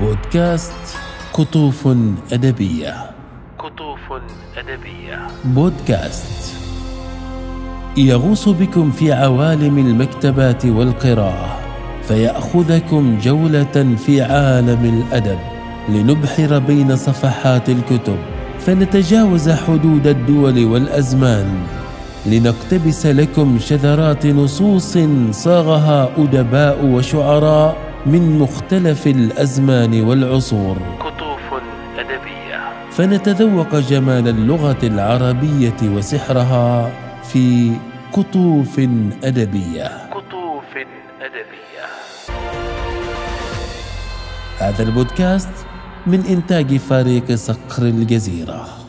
بودكاست قطوف أدبية. قطوف أدبية. بودكاست يغوص بكم في عوالم المكتبات والقراءة فيأخذكم جولة في عالم الأدب لنبحر بين صفحات الكتب فنتجاوز حدود الدول والأزمان لنقتبس لكم شذرات نصوص صاغها أدباء وشعراء من مختلف الأزمان والعصور. قطوف أدبية. فنتذوق جمال اللغة العربية وسحرها في قطوف أدبية. قطوف أدبية. هذا البودكاست من إنتاج فريق صقر الجزيرة.